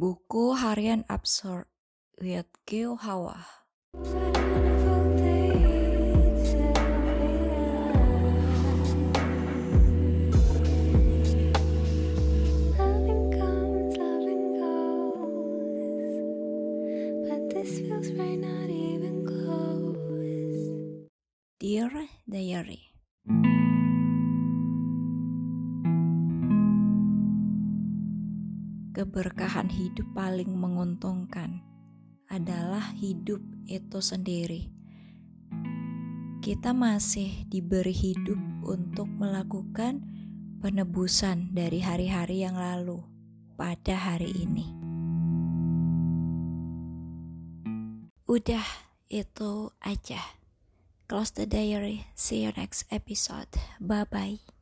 Buku Harian Absurd with Gil Hawa. Loving comes, Keberkahan hidup paling menguntungkan adalah hidup itu sendiri. Kita masih diberi hidup untuk melakukan penebusan dari hari-hari yang lalu pada hari ini. Udah, itu aja. Close the diary. See you next episode. Bye bye.